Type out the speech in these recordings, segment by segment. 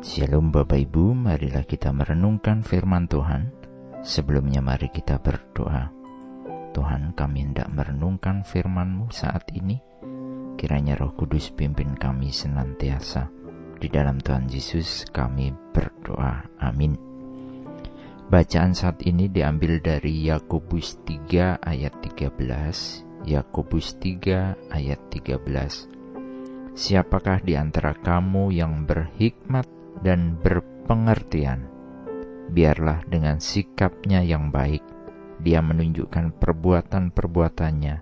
Shalom Bapak Ibu, marilah kita merenungkan firman Tuhan. Sebelumnya mari kita berdoa. Tuhan kami hendak merenungkan firman-Mu saat ini. Kiranya roh kudus pimpin kami senantiasa. Di dalam Tuhan Yesus kami berdoa. Amin. Bacaan saat ini diambil dari Yakobus 3 ayat 13. Yakobus 3 ayat 13. Siapakah di antara kamu yang berhikmat dan berpengertian. Biarlah dengan sikapnya yang baik, dia menunjukkan perbuatan-perbuatannya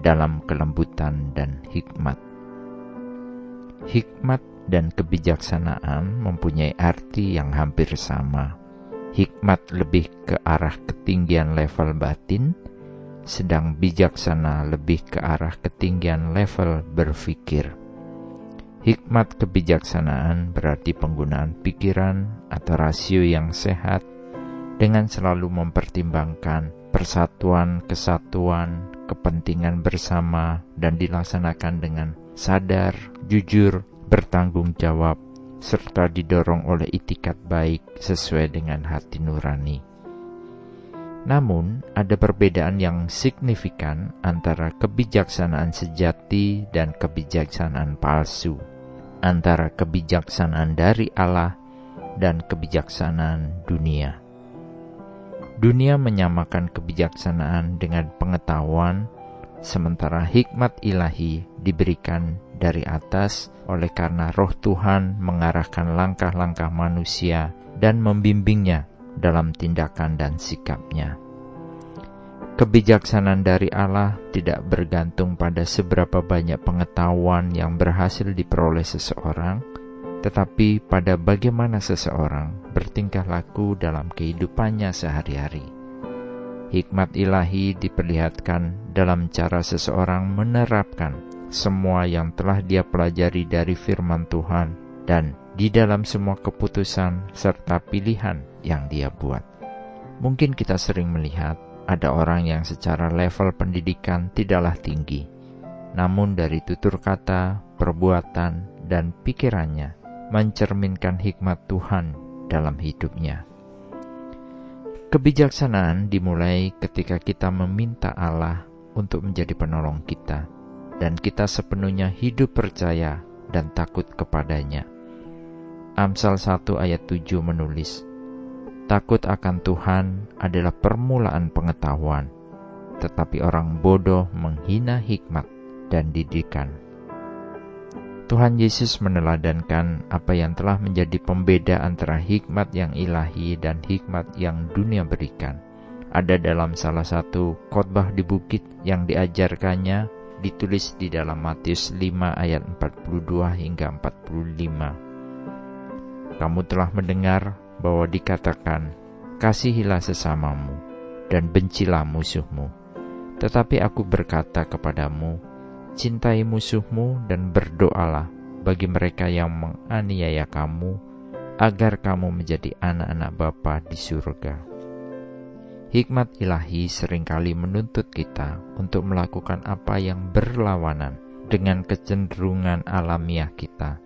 dalam kelembutan dan hikmat. Hikmat dan kebijaksanaan mempunyai arti yang hampir sama. Hikmat lebih ke arah ketinggian level batin, sedang bijaksana lebih ke arah ketinggian level berpikir. Hikmat kebijaksanaan berarti penggunaan pikiran atau rasio yang sehat dengan selalu mempertimbangkan persatuan, kesatuan, kepentingan bersama, dan dilaksanakan dengan sadar, jujur, bertanggung jawab, serta didorong oleh itikat baik sesuai dengan hati nurani. Namun, ada perbedaan yang signifikan antara kebijaksanaan sejati dan kebijaksanaan palsu antara kebijaksanaan dari Allah dan kebijaksanaan dunia. Dunia menyamakan kebijaksanaan dengan pengetahuan, sementara hikmat ilahi diberikan dari atas oleh karena roh Tuhan mengarahkan langkah-langkah manusia dan membimbingnya dalam tindakan dan sikapnya. Kebijaksanaan dari Allah tidak bergantung pada seberapa banyak pengetahuan yang berhasil diperoleh seseorang, tetapi pada bagaimana seseorang bertingkah laku dalam kehidupannya sehari-hari. Hikmat ilahi diperlihatkan dalam cara seseorang menerapkan semua yang telah dia pelajari dari firman Tuhan dan di dalam semua keputusan serta pilihan yang dia buat. Mungkin kita sering melihat ada orang yang secara level pendidikan tidaklah tinggi, namun dari tutur kata, perbuatan, dan pikirannya mencerminkan hikmat Tuhan dalam hidupnya. Kebijaksanaan dimulai ketika kita meminta Allah untuk menjadi penolong kita, dan kita sepenuhnya hidup percaya dan takut kepadanya. Amsal 1 ayat 7 menulis, Takut akan Tuhan adalah permulaan pengetahuan, tetapi orang bodoh menghina hikmat dan didikan. Tuhan Yesus meneladankan apa yang telah menjadi pembeda antara hikmat yang ilahi dan hikmat yang dunia berikan. Ada dalam salah satu khotbah di bukit yang diajarkannya ditulis di dalam Matius 5 ayat 42 hingga 45. Kamu telah mendengar bahwa dikatakan, Kasihilah sesamamu dan bencilah musuhmu. Tetapi aku berkata kepadamu, cintai musuhmu dan berdoalah bagi mereka yang menganiaya kamu, agar kamu menjadi anak-anak Bapa di surga. Hikmat ilahi sering kali menuntut kita untuk melakukan apa yang berlawanan dengan kecenderungan alamiah kita.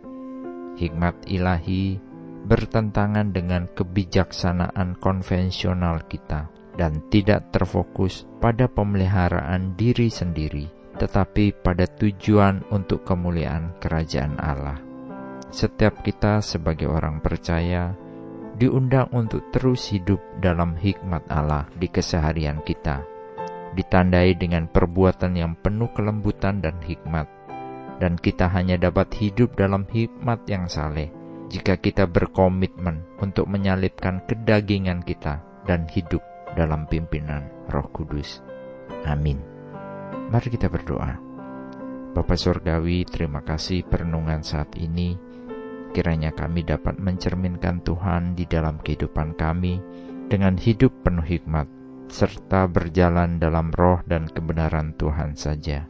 Hikmat ilahi bertentangan dengan kebijaksanaan konvensional kita dan tidak terfokus pada pemeliharaan diri sendiri, tetapi pada tujuan untuk kemuliaan kerajaan Allah. Setiap kita sebagai orang percaya diundang untuk terus hidup dalam hikmat Allah di keseharian kita, ditandai dengan perbuatan yang penuh kelembutan dan hikmat, dan kita hanya dapat hidup dalam hikmat yang saleh jika kita berkomitmen untuk menyalipkan kedagingan kita dan hidup dalam pimpinan Roh Kudus. Amin. Mari kita berdoa. Bapa Surgawi, terima kasih perenungan saat ini. Kiranya kami dapat mencerminkan Tuhan di dalam kehidupan kami dengan hidup penuh hikmat, serta berjalan dalam roh dan kebenaran Tuhan saja.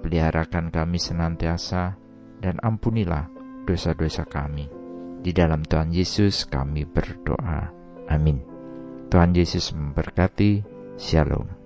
Peliharakan kami senantiasa, dan ampunilah dosa-dosa kami. Di dalam Tuhan Yesus kami berdoa. Amin. Tuhan Yesus memberkati. Shalom.